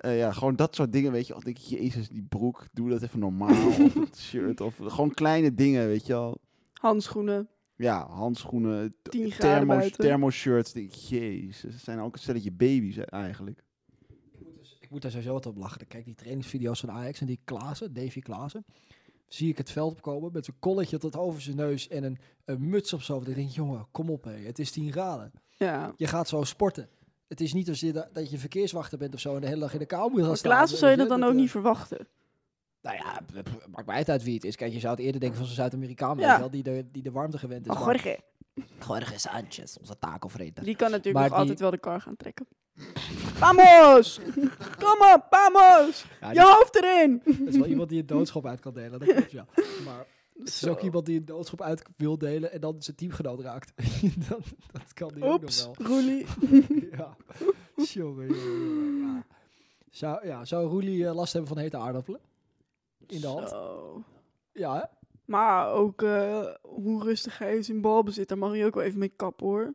Eh, ja, gewoon dat soort dingen, weet je. Of denk ik, jezus, die broek, doe dat even normaal. of het shirt, of gewoon kleine dingen, weet je wel. Handschoenen. Ja, handschoenen, t- 10 graden thermo, buiten. thermoshirts. Jezus, het zijn ook een stelletje baby's eigenlijk. Ik moet, dus- ik moet daar sowieso wat op lachen. Kijk, die trainingsvideo's van Ajax en die Klaassen, Davy Klaassen. Zie ik het veld opkomen met zijn kolletje tot over zijn neus en een, een muts op hoofd. Ik denk, jongen, kom op hé, het is 10 graden. Ja. Je gaat zo sporten. Het is niet als je, da- dat je verkeerswachter bent of zo en de hele dag in de kou moet gaan staan. Klaassen zou je dat dan ook eh, niet verwachten. Nou ja, maakt mij uit wie het is. Kijk, je zou het eerder denken van zo'n Zuid-Amerikaan, Ja. die de, die de warmte gewend is. Maar Jorge, Jorge Sanchez, onze takelvreter. die kan natuurlijk Maar nog die- altijd wel de kar gaan trekken. Vamos! Kom op, vamos! Ja, Je hoofd erin! dat is wel iemand die een doodschop uit kan delen, dat klopt, ja. Maar het is ook iemand die een doodschop uit wil delen en dan zijn teamgenoot raakt. dat, dat kan die ook nog Oeps, wel. Roelie. ja. Jongen, ja. Zou, ja, zou Roelie eh, last hebben van hete aardappelen? In de hand? Zo. Ja, hè? Maar ook eh, hoe rustig hij is in balbezit, daar mag je ook wel even mee kappen hoor.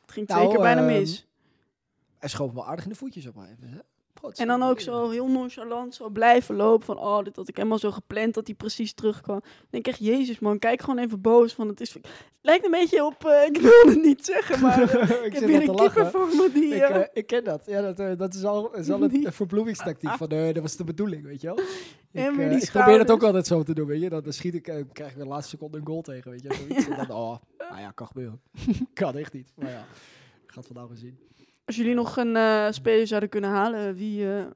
Het ging Nou, twee keer bijna ehm, mis. Hij schoof wel aardig in de voetjes op een gegeven En dan ook zo heel nonchalant zo blijven lopen van oh, dit had ik helemaal zo gepland dat hij precies terugkwam. Dan denk ik echt, jezus man, kijk gewoon even boos van het is... Lijkt een beetje op, eh, ik wil het niet zeggen, maar eh, ik ik heb een te lachen. kipper voor me die... Ik, ik ken dat. Ja, dat, eh, dat is al, is al een, een verbloemingstactiek. Van, eh, dat was de bedoeling, weet je wel. Ik, weer die ik probeer het ook altijd zo te doen, weet je. Dan, dan schiet ik, eh, krijg ik de laatste seconde een goal tegen, weet je. Zoiets. En dan, oh, nou ja, kan gebeuren. kan echt niet. Maar ja, gaat vandaag weer zien. Als jullie nog een eh, speler zouden kunnen halen, wie eh,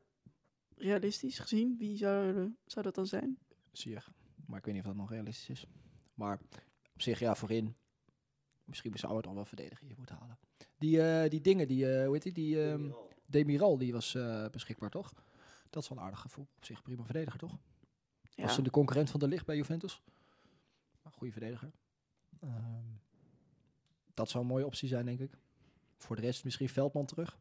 realistisch gezien, wie zou, zou dat dan zijn? Sier. Maar ik weet niet of dat nog realistisch is. Maar op zich, ja, voorin. Misschien zou het al wel verdedigen je moeten halen. Die, eh, die dingen, die, eh, hoe heet die? Die ehm, Demiral, die was eh, beschikbaar, toch? Dat is wel een aardig gevoel. Op zich prima verdediger, toch? Ja. Was ze de concurrent van de licht bij Juventus? Een goede verdediger. Ehm, dat zou een mooie optie zijn, denk ik. Voor de rest misschien Veldman terug.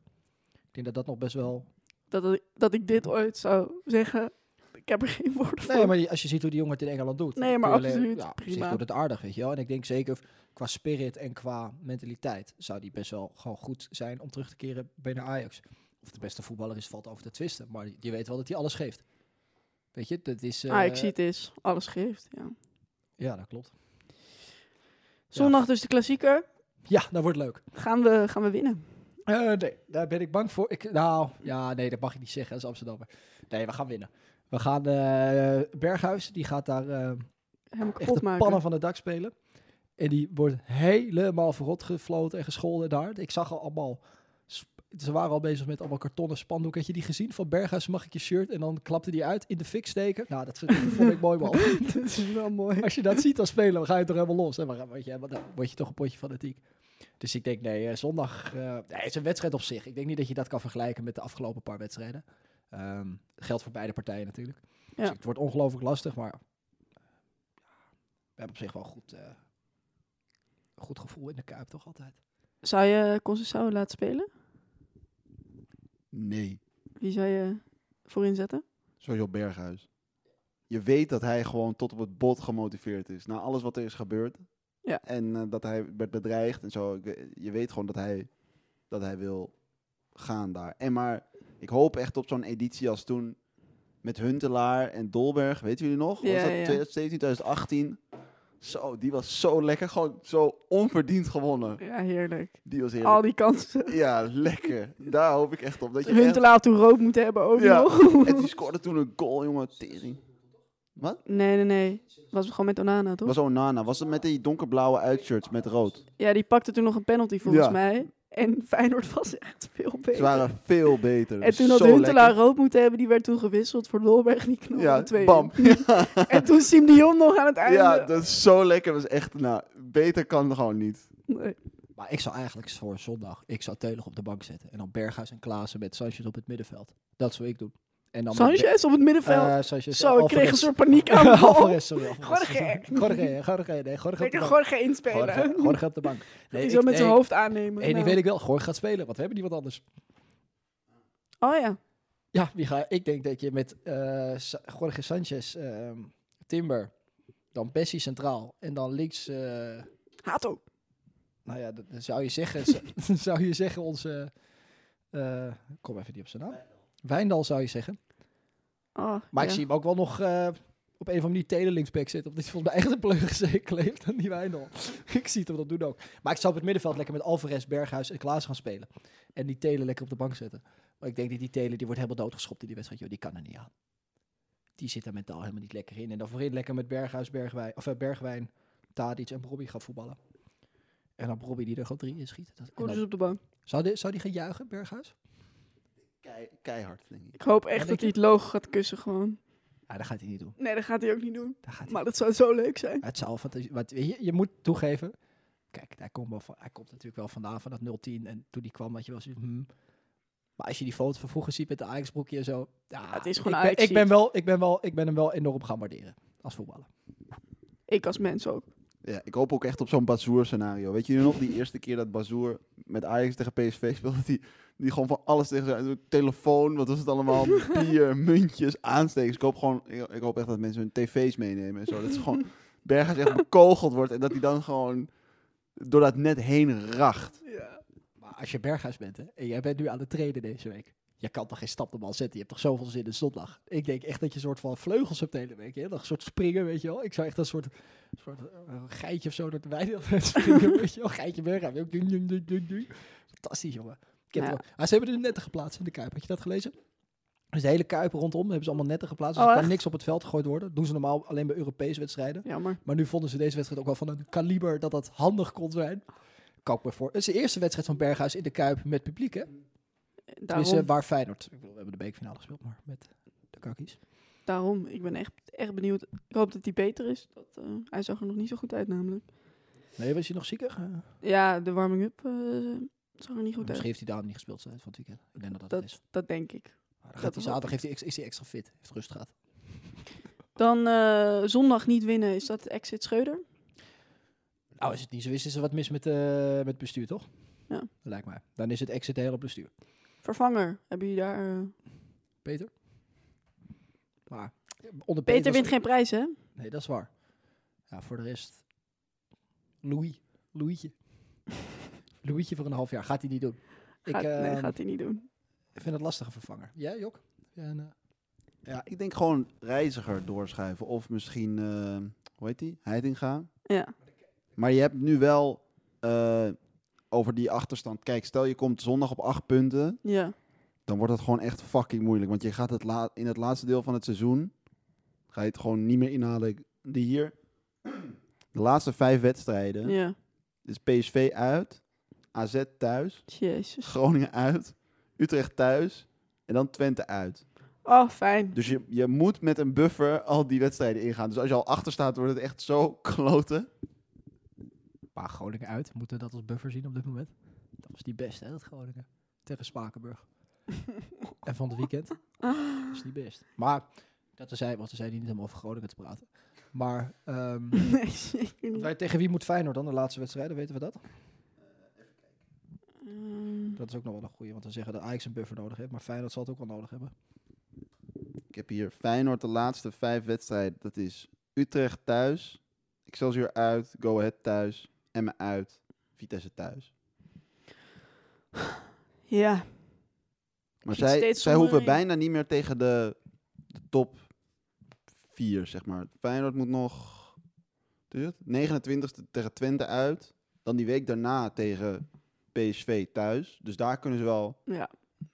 Ik denk dat dat nog best wel... Dat, ik- dat ik dit ooit zou zeggen, ik heb er geen woorden voor. Nee, maar als je ziet hoe die jongen het in Engeland doet. Nee, maar alleen- absoluut, zich prima. doet het aardig, weet je wel. En ik denk zeker qua spirit en qua mentaliteit zou die best wel gewoon goed zijn om terug te keren bij de Ajax. Of de beste voetballer is, valt over te twisten. Maar je weet wel dat hij alles geeft. Weet je, dat is... ah, ik eh, zie het is, alles geeft, ja. Ja, dat klopt. Zondag dus de klassieker. Ja, dat wordt leuk. Gaan we, gaan we winnen? Eh, nee, daar ben ik bang voor. Ik, nou, ja, nee, dat mag ik niet zeggen als Amsterdammer. Nee, we gaan winnen. We gaan eh, Berghuis, die gaat daar Hem echt de maken. pannen van het dak spelen. En die wordt helemaal verrot gefloten en gescholden daar. Ik zag al allemaal... Ze waren al bezig met allemaal kartonnen spandoek. Had je die gezien? Van Berghuis mag ik je shirt. En dan klapte die uit in de fik steken. Nou, dat vond ik mooi man. dat is wel mooi. Als je dat ziet dan spelen, dan ga je toch helemaal los. Hè? Maar dan word je, dan word je toch een potje fanatiek. Dus ik denk, nee, eh, zondag... eh nee, het is een wedstrijd op zich. Ik denk niet dat je dat kan vergelijken met de afgelopen paar wedstrijden. Ehm geldt voor beide partijen natuurlijk. Dus Ja. het wordt ongelooflijk lastig, maar... We hebben op zich wel goed, eh, een goed gevoel in de Kuip, toch altijd? Zou je Conceição laten spelen? Nee. Wie zou je voorin zetten? Sowieso Berghuis. Je weet dat hij gewoon tot op het bot gemotiveerd is. Na alles wat er is gebeurd. Ja. En eh, dat hij werd bedreigd en zo. We- Je weet gewoon dat hij, dat hij wil gaan daar. En maar ik hoop echt op zo'n editie als toen met Huntelaar en Dolberg. Weten jullie nog? Ja, was dat ja. 2017, 2018? Zo, die was zo lekker. Gewoon zo onverdiend gewonnen. Ja, heerlijk. Die was heerlijk. Al die kansen. Ja, lekker. Daar hoop ik echt op. Dat je echt... Huntelaar toen rood moeten hebben ook Ja. nog. En die scoorde toen een goal, jongen. Tering. Wat? Nee, nee, nee. Was het gewoon met Onana, toch? Was Onana. Was het met die donkerblauwe uitshirts met rood? Ja, die pakte toen nog een penalty volgens Ja. mij. En Feyenoord was echt veel beter. Ze waren veel beter. en toen had Zo Huntelaar rood moeten hebben. Die werd toen gewisseld voor Dolberg. Die knalde Ja, twee bam. En toen Siem de Jong nog aan het einde. Ja, dat is zo lekker. Dat is echt, nou, beter kan het gewoon niet. Nee. Maar ik zou eigenlijk voor zondag, ik zou Teulig op de bank zetten. En dan Berghuis en Klaassen met Sanchez op het middenveld. Dat zou ik doen. En dan Sanchez op het middenveld. Eh, Sanchez, Zo, ik kreeg een Alvarez. soort paniek aan. Alvarez, sorry. Alvarez. Jorge. Jorge, Jorge, nee, Jorge bank. Jorge inspelen. Jorge, Jorge op de bank. Nee, hij zo ik- met zijn hoofd aannemen. Eén ding Nou. weet ik wel, Jorge gaat spelen, want we hebben niet wat anders. Oh ja. Ja, wie ga, ik denk dat je met Sa- Jorge Sanchez, ehm, Timber, dan Bessie centraal en dan links, eh, Hato. nou ja, dat zou je zeggen, zou je zeggen onze, kom even niet op zijn naam, Wijndal zou je zeggen. Oh, Maar ja. ik zie hem ook wel nog eh, op een of andere manier telelinksback zitten. Omdat hij volgens mij echt een pleugen kleeft aan die Wijndal. ik zie het hem dat doen ook. Maar ik zou op het middenveld lekker met Alvarez, Berghuis en Klaas gaan spelen. En die Telen lekker op de bank zetten. Maar ik denk dat die Telen, die wordt helemaal doodgeschopt in die wedstrijd. Joh, die kan er niet aan. Die zit daar mentaal helemaal niet lekker in. En dan voorin lekker met Berghuis, Bergwijn, of, eh, Bergwijn, Tadic en Robbie gaan voetballen. En dan Robbie die er gewoon drie in schiet. Dat, op de bank. zou, die, zou die gaan juichen, Berghuis? Kei- keihard, denk ik. Ik hoop echt dat hij het logo gaat kussen gewoon. Ja, dat gaat hij niet doen. Nee, dat gaat hij ook niet doen. Dat gaat hij Maar dat zou zo leuk zijn. Het zal fantasie. Want je, je moet toegeven. Kijk, hij komt, wel van, hij komt natuurlijk wel vandaan van dat 010. En toen die kwam, had je wel zoiets. hmm. Maar als je die foto van vroeger ziet met de Ajax broekje en zo. Ja, het is gewoon ik ben, ik ben wel, ik ben wel, ik ben hem wel enorm gaan waarderen als voetballer. Ik als mens ook. Ja, ik hoop ook echt op zo'n Bazoer scenario. Weet je nog die eerste keer dat Bazoer met Ajax tegen PSV speelde? Die, die gewoon van alles tegen zijn telefoon, wat was het allemaal? Bier, muntjes, aanstekers. Ik hoop gewoon, ik, ik hoop echt dat mensen hun tv's meenemen en zo. Dat ze gewoon Berghuis echt bekogeld wordt en dat hij dan gewoon door dat net heen racht. Ja. Maar als je Berghuis bent hè, en jij bent nu aan het trainen deze week. Je kan toch geen stap de bal zetten. Je hebt toch zoveel zin in zondag. Ik denk echt dat je een soort van vleugels hebt de hele week. Hè? Een soort springen, weet je wel. Ik zou echt een soort, soort eh, geitje of zo door de weide springen, weet je wel. Geitje Berghuis. Fantastisch, jongen. Ja. Ah, ze hebben er netten geplaatst in de Kuip. Had je dat gelezen? Dus de hele Kuip rondom hebben ze allemaal netten geplaatst. Dus Oh, er kan echt? niks op het veld gegooid worden. Dat doen ze normaal alleen bij Europese wedstrijden. Jammer. Maar nu vonden ze deze wedstrijd ook wel van een kaliber dat dat handig kon zijn. Kan ik me voor. Het is de eerste wedstrijd van Berghuis in de Kuip met publiek, hè? Daarom, waar Feyenoord. Ik bedoel, we hebben de beekfinale gespeeld, maar met de kakkies. daarom. Ik ben echt, echt benieuwd. Ik hoop dat hij beter is. Dat, eh, hij zag er nog niet zo goed uit namelijk. Nee, was hij nog zieker? Ja, de warming-up eh, zag er niet goed misschien heeft hij daarom niet gespeeld zijn van het weekend. Ik denk dat dat, Dat, het is. dat denk ik. Maar dan dat gaat hij zaterdag heeft hij, ex- is hij extra fit. Heeft rust gehad. Dan eh, zondag niet winnen. Is dat exit Scheuder? Nou, als het niet zo is, is er wat mis met, eh, met het bestuur, toch? Ja. Lijkt mij. Dan is het exit heel op bestuur. Vervanger. Hebben jullie daar... eh, Peter? Maar onder Peter wint geen prijs, hè? Nee, dat is waar. Ja, voor de rest. Louis. Louietje. Louietje voor een half jaar. Gaat hij niet doen. Ik Gaat, nee, ehm, gaat hij niet doen. vind het lastige vervanger. Jij, Jok? Ja, en, eh, Ja, ik denk gewoon reiziger doorschuiven. Of misschien, eh, hoe heet die? Heitinga. Ja. Maar je hebt nu wel eh, over die achterstand. Kijk, stel je komt zondag op acht punten. Ja. Dan wordt het gewoon echt fucking moeilijk. Want je gaat het la in het laatste deel van het seizoen. Ga je het gewoon niet meer inhalen. De hier. De laatste vijf wedstrijden. Ja. is PSV uit. AZ thuis. Jezus. Groningen uit. Utrecht thuis. En dan Twente uit. Oh, fijn. Dus je, je moet met een buffer al die wedstrijden ingaan. Dus als je al achter staat, wordt het echt zo kloten. maar Groningen uit. Moeten we dat als buffer zien op dit moment? Dat was die best, hè, dat Groningen. Tegen Spakenburg. en van het weekend. Dat is niet best. Maar, dat we zeiden, want zijn hier niet helemaal over Groningen te praten. Maar, ehm, Nee, zeker niet. wij, tegen wie moet Feyenoord dan de laatste wedstrijden? Weten we dat? Ehm, Dat is ook nog wel een goeie, want we zeggen dat Ajax een buffer nodig heeft. Maar Feyenoord zal het ook wel nodig hebben. Ik heb hier Feyenoord de laatste vijf wedstrijden. Dat is Utrecht thuis. Excelsior uit. Go Ahead thuis. Emmen uit. Vitesse thuis. ja. Maar zij, zij hoeven bijna niet meer tegen de, de top 4, zeg maar. Feyenoord moet nog wat is het? 29e tegen Twente uit. Dan die week daarna tegen PSV thuis. Dus daar kunnen ze wel Ja,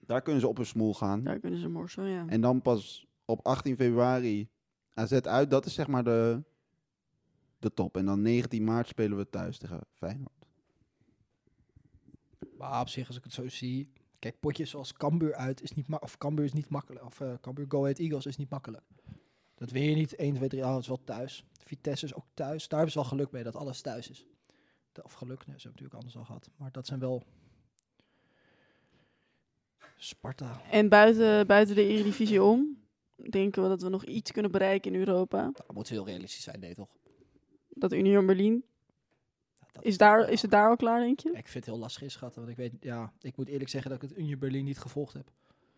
daar kunnen ze op een smoel gaan. daar kunnen ze morsen, ja. En dan pas op 18 februari AZ uit. Dat is zeg maar de, de top. En dan 19 maart spelen we thuis tegen Feyenoord. Maar op zich, als ik het zo zie... Kijk, potjes zoals Cambuur uit is niet ma- Of Cambuur is niet makkelijk. Of eh Cambuur Go Ahead Eagles is niet makkelijk. Dat win je niet 1, 2, 3. Ah, het is wel thuis. Vitesse is ook thuis. Daar hebben ze wel geluk mee dat alles thuis is. Of geluk, nee, ze hebben natuurlijk anders al gehad. Maar dat zijn wel... Sparta. En buiten, buiten de Eredivisie om, denken we dat we nog iets kunnen bereiken in Europa. Nou, dat moet heel realistisch zijn, nee toch? Dat Union Berlin, is, daar, is het daar al klaar, denk je? Ik vind het heel lastig inschatten, want ik weet, ja, ik moet eerlijk zeggen dat ik het Union Berlin niet gevolgd heb.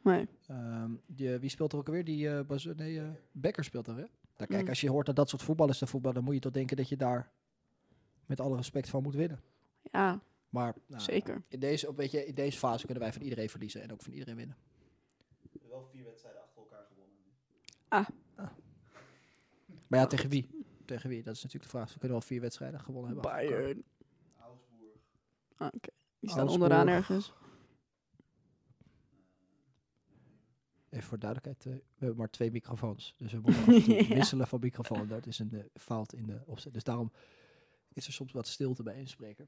Nee. Ehm, die, wie speelt er ook alweer? Die eh Baz- nee, eh, Becker speelt er, hè? Nou, kijk, Mm. als je hoort dat dat soort voetballers te voetballen, dan moet je toch denken dat je daar met alle respect van moet winnen. Ja, Maar nou, zeker. In deze, op- weet je, in deze fase kunnen wij van iedereen verliezen en ook van iedereen winnen. Wel vier wedstrijden achter elkaar gewonnen. Maar ja, tegen wie? Tegen wie? Dat is natuurlijk de vraag. We kunnen wel vier wedstrijden gewonnen hebben. Bayern. Augsburg. Ah, Oké, die staan Augsburg. onderaan ergens. Even voor duidelijkheid, eh, we hebben maar twee microfoons. Dus we moeten Ja. wisselen van microfoon. Dat is een eh, fout in de opzet. Dus daarom is er soms wat stilte bij een spreker.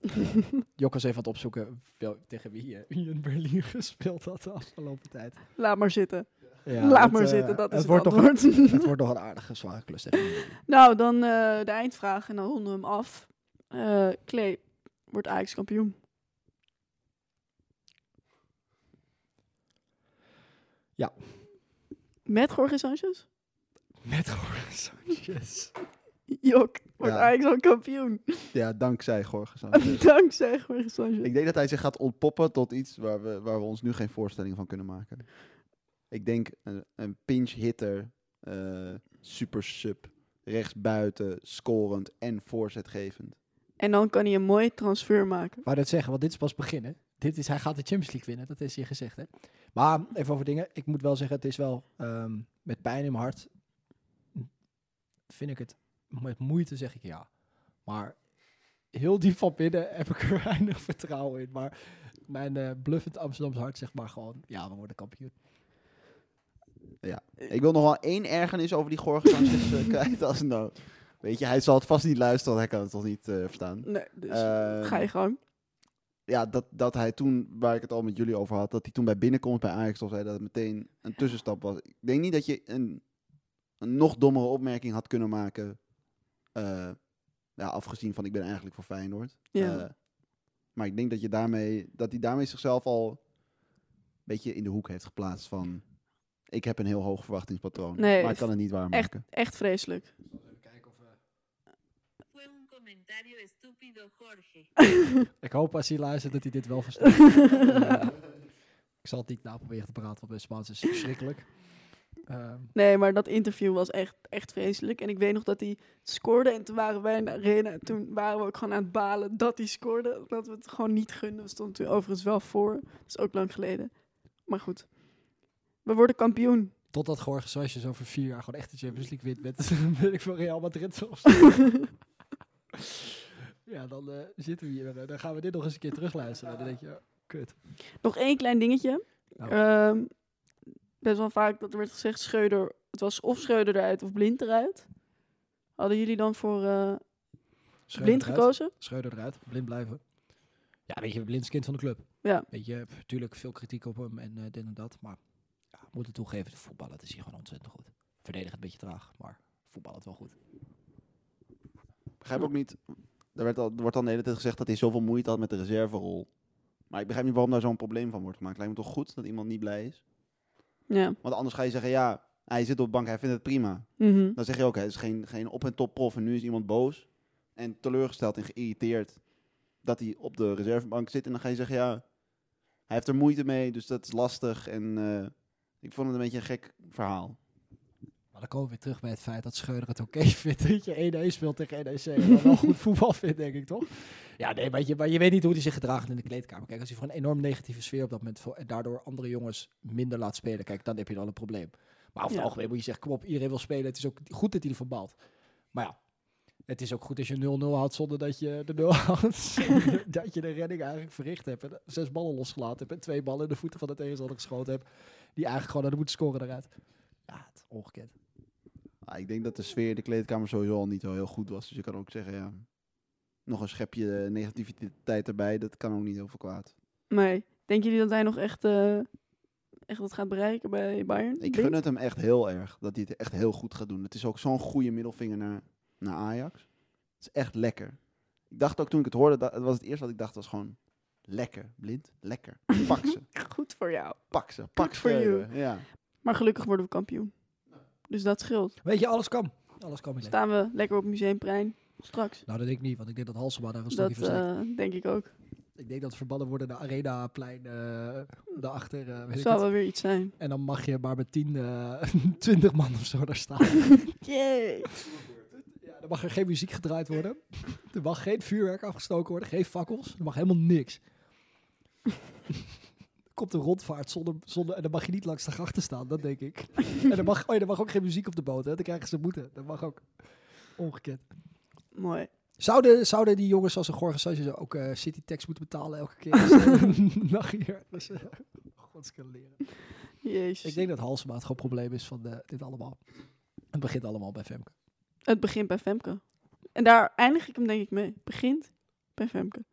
Jok is even het opzoeken wel, tegen wie eh, Union Berlin gespeeld had de afgelopen tijd. Laat maar zitten. Ja, Laat het, maar eh, zitten, dat is het het, wordt, nog, antwoord. het wordt nog een aardige zware klus. nou, dan eh, de eindvraag en dan ronden we hem af. Eh Klee, wordt Ajax kampioen? Ja. Met Jorge Sanchez? Met Jorge Sanchez. Jok, wordt Ja. Ajax al kampioen? Ja, dankzij Jorge Sanchez. Dankzij Jorge Sanchez. Ik denk dat hij zich gaat ontpoppen tot iets waar we, waar we ons nu geen voorstelling van kunnen maken. Ik denk een, een pinch hitter, eh, super sub, rechtsbuiten, scorend en voorzetgevend. En dan kan hij een mooi transfer maken. wou net zeggen, want dit is pas beginnen. Dit is, hij gaat de Champions League winnen, dat is hier gezegd. Hè? Maar even over dingen. Ik moet wel zeggen, het is wel ehm, met pijn in mijn hart. Vind ik het met moeite, zeg ik ja. Maar heel diep van binnen heb ik er weinig vertrouwen in. Maar mijn eh bluffend Amsterdamse hart zegt maar gewoon, ja, we worden kampioen. Ik wil nog wel één ergernis over die Jorge Sanchez eh, kwijt. Als nou, weet je, hij zal het vast niet luisteren, want hij kan het toch niet eh, verstaan. Nee, dus Ehm, ga je gang. ja, dat, dat hij toen, waar ik het al met jullie over had, dat hij toen bij binnenkomst bij Ajax toch zei dat het meteen een tussenstap was. Ik denk niet dat je een, een nog dommere opmerking had kunnen maken. Eh, ja, afgezien van ik ben eigenlijk voor Feyenoord. Ja. Eh, maar ik denk dat, je daarmee, dat hij daarmee zichzelf al een beetje in de hoek heeft geplaatst van... Ik heb een heel hoog verwachtingspatroon, Nee, maar ik kan het niet waarmaken. Echt vreselijk. Even kijken of Fue un comentario estúpido, Jorge. Ik hoop als hij luistert dat hij dit wel verstaat. Eh, ik zal het niet naproberen te praten, want mijn Spaans is verschrikkelijk. Ehm, Nee, maar dat interview was echt, echt vreselijk. En ik weet nog dat hij scoorde en toen waren wij in de arena. En toen waren we ook gewoon aan het balen dat hij scoorde. Dat we het gewoon niet gunden. We stonden toen overigens wel voor. Dat is ook lang geleden. Maar goed. We worden kampioen. Totdat Jorge Sanchez over vier jaar gewoon echt de Champions League wint met, ben ik voor Real Madrid of ja, dan eh, zitten we hier. en Dan gaan we dit nog eens een keer terugluisteren. Dan denk je, oh, kut. Nog één klein dingetje. Nou. Ehm, best wel vaak dat er werd gezegd Schreuder. Het was of Schreuder eruit of Blind eruit. Hadden jullie dan voor eh, Blind eruit, gekozen? Schreuder eruit, blind blijven. Ja, weet je, blind is kind van de club. Ja. Weet je, natuurlijk veel kritiek op hem en eh, dit en dat. Maar ja, we moeten toegeven, de voetballen het is hier gewoon ontzettend goed. Verdedigen een beetje traag, maar voetballen het wel goed. Ik begrijp ook niet. Er, werd al, er wordt dan de hele tijd gezegd dat hij zoveel moeite had met de reserverol. Maar ik begrijp niet waarom daar zo'n probleem van wordt gemaakt. Lijkt me toch goed dat iemand niet blij is? Ja. Want anders ga je zeggen, ja, hij zit op de bank, hij vindt het prima. Mhm. Dan zeg je ook, hij is geen, geen op- en top prof en nu is iemand boos. En teleurgesteld en geïrriteerd dat hij op de reservebank zit. En dan ga je zeggen, ja, hij heeft er moeite mee, dus dat is lastig. En eh, ik vond het een beetje een gek verhaal. Maar dan komen we weer terug bij het feit dat Schreuder het oké vindt dat je 1-1 speelt tegen NEC. En wel goed voetbal vindt, denk ik, toch? Ja, nee, maar je, maar je weet niet hoe hij zich gedraagt in de kleedkamer. Kijk, als hij voor een enorm negatieve sfeer op dat moment... voor- en daardoor andere jongens minder laat spelen... kijk, dan heb je al een probleem. Maar over het Ja. algemeen moet je zeggen... kom op, iedereen wil spelen. Het is ook goed dat hij ervan baalt. Maar ja, het is ook goed als je 0-0 houdt zonder dat je de 0 houdt. dat je de redding eigenlijk verricht hebt. En zes ballen losgelaten hebt. En twee ballen in de voeten van de tegenstander geschoten hebt. Die eigenlijk gewoon hadden moeten scoren eruit. Ja, het is ongekend. Ah, ik denk dat de sfeer in de kleedkamer sowieso al niet zo heel goed was. Dus je kan ook zeggen, ja, nog een schepje negativiteit erbij. Dat kan ook niet heel veel kwaad. Nee. Denken jullie dat hij nog echt, eh, echt wat gaat bereiken bij Bayern? Ik gun het hem echt heel erg. Dat hij het echt heel goed gaat doen. Het is ook zo'n goede middelvinger naar, naar Ajax. Het is echt lekker. Ik dacht ook toen ik het hoorde, dat, het was het eerste wat ik dacht was gewoon lekker. Blind, lekker. Pak ze, Goed voor jou. pak ze, pak ze. Ja. Maar gelukkig worden we kampioen. Dus dat scheelt. Weet je, alles kan. Alles kan. Staan we lekker op Museumplein straks. Nou, dat denk ik niet, want ik denk dat Halsema daar een Dat stukje van zegt. eh, denk ik ook. Ik denk dat verbannen worden naar Arenaplein uh, daarachter. eh weet het. wel weer iets zijn. En dan mag je maar met 10, eh 20 man of zo daar staan. Yay! ja, dan mag er geen muziek gedraaid worden. Er mag geen vuurwerk afgestoken worden, geen fakkels. Er mag helemaal niks. Er komt een rondvaart zonder, zonder... En dan mag je niet langs de grachten staan, dat denk ik. En er mag, oh ja, er mag ook geen muziek op de boot, hè. Dan krijgen ze boete. Dat mag ook. Ongekend. Mooi. Zouden, zouden die jongens als een Jorge Sanchez ook eh city tax moeten betalen elke keer? ze een dag hier. Dus, eh, God, scaleren. Jezus. Ik denk dat Halsema het gewoon probleem is van eh, dit allemaal. Het begint allemaal bij Femke. Het begint bij Femke. En daar eindig ik hem denk ik mee. Het begint bij Femke.